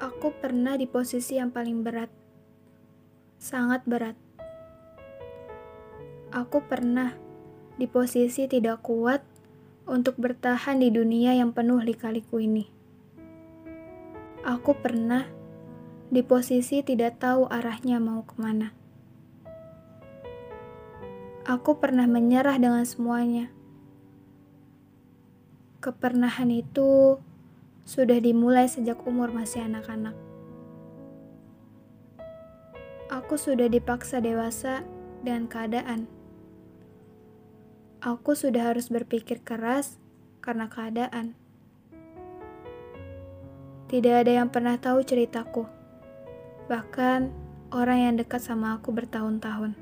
Aku pernah di posisi yang paling berat, sangat berat. Aku pernah di posisi tidak kuat untuk bertahan di dunia yang penuh lika-liku ini. Aku pernah di posisi tidak tahu arahnya mau ke mana. Aku pernah menyerah dengan semuanya. Kepernahan itu sudah dimulai sejak umur masih anak-anak. Aku sudah dipaksa dewasa dengan keadaan. Aku sudah harus berpikir keras karena keadaan. Tidak ada yang pernah tahu ceritaku, bahkan orang yang dekat sama aku bertahun-tahun.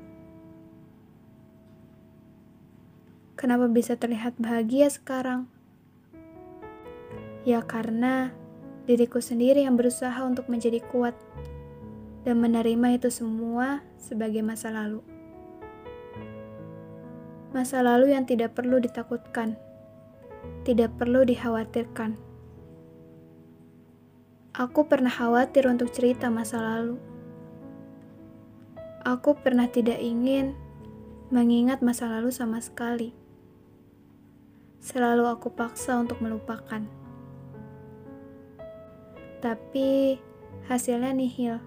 Kenapa bisa terlihat bahagia sekarang? Ya karena diriku sendiri yang berusaha untuk menjadi kuat dan menerima itu semua sebagai masa lalu. Masa lalu yang tidak perlu ditakutkan, tidak perlu dikhawatirkan. Aku pernah khawatir untuk cerita masa lalu. Aku pernah tidak ingin mengingat masa lalu sama sekali. Selalu aku paksa untuk melupakan tapi hasilnya nihil.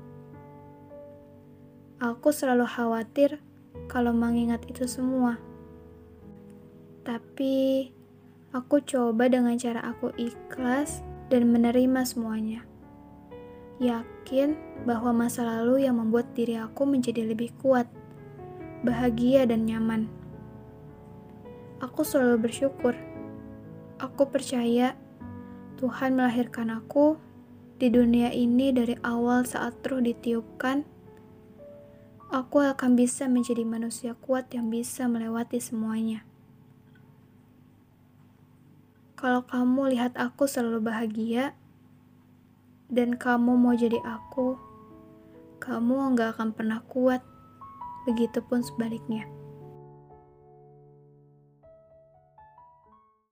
Aku selalu khawatir kalau mengingat itu semua. Tapi aku coba dengan cara aku ikhlas dan menerima semuanya. Yakin bahwa masa lalu yang membuat diri aku menjadi lebih kuat, bahagia, dan nyaman. Aku selalu bersyukur. Aku percaya Tuhan melahirkan aku di dunia ini dari awal saat roh ditiupkan, aku akan bisa menjadi manusia kuat yang bisa melewati semuanya. Kalau kamu lihat aku selalu bahagia, dan kamu mau jadi aku, kamu nggak akan pernah kuat. Begitupun sebaliknya.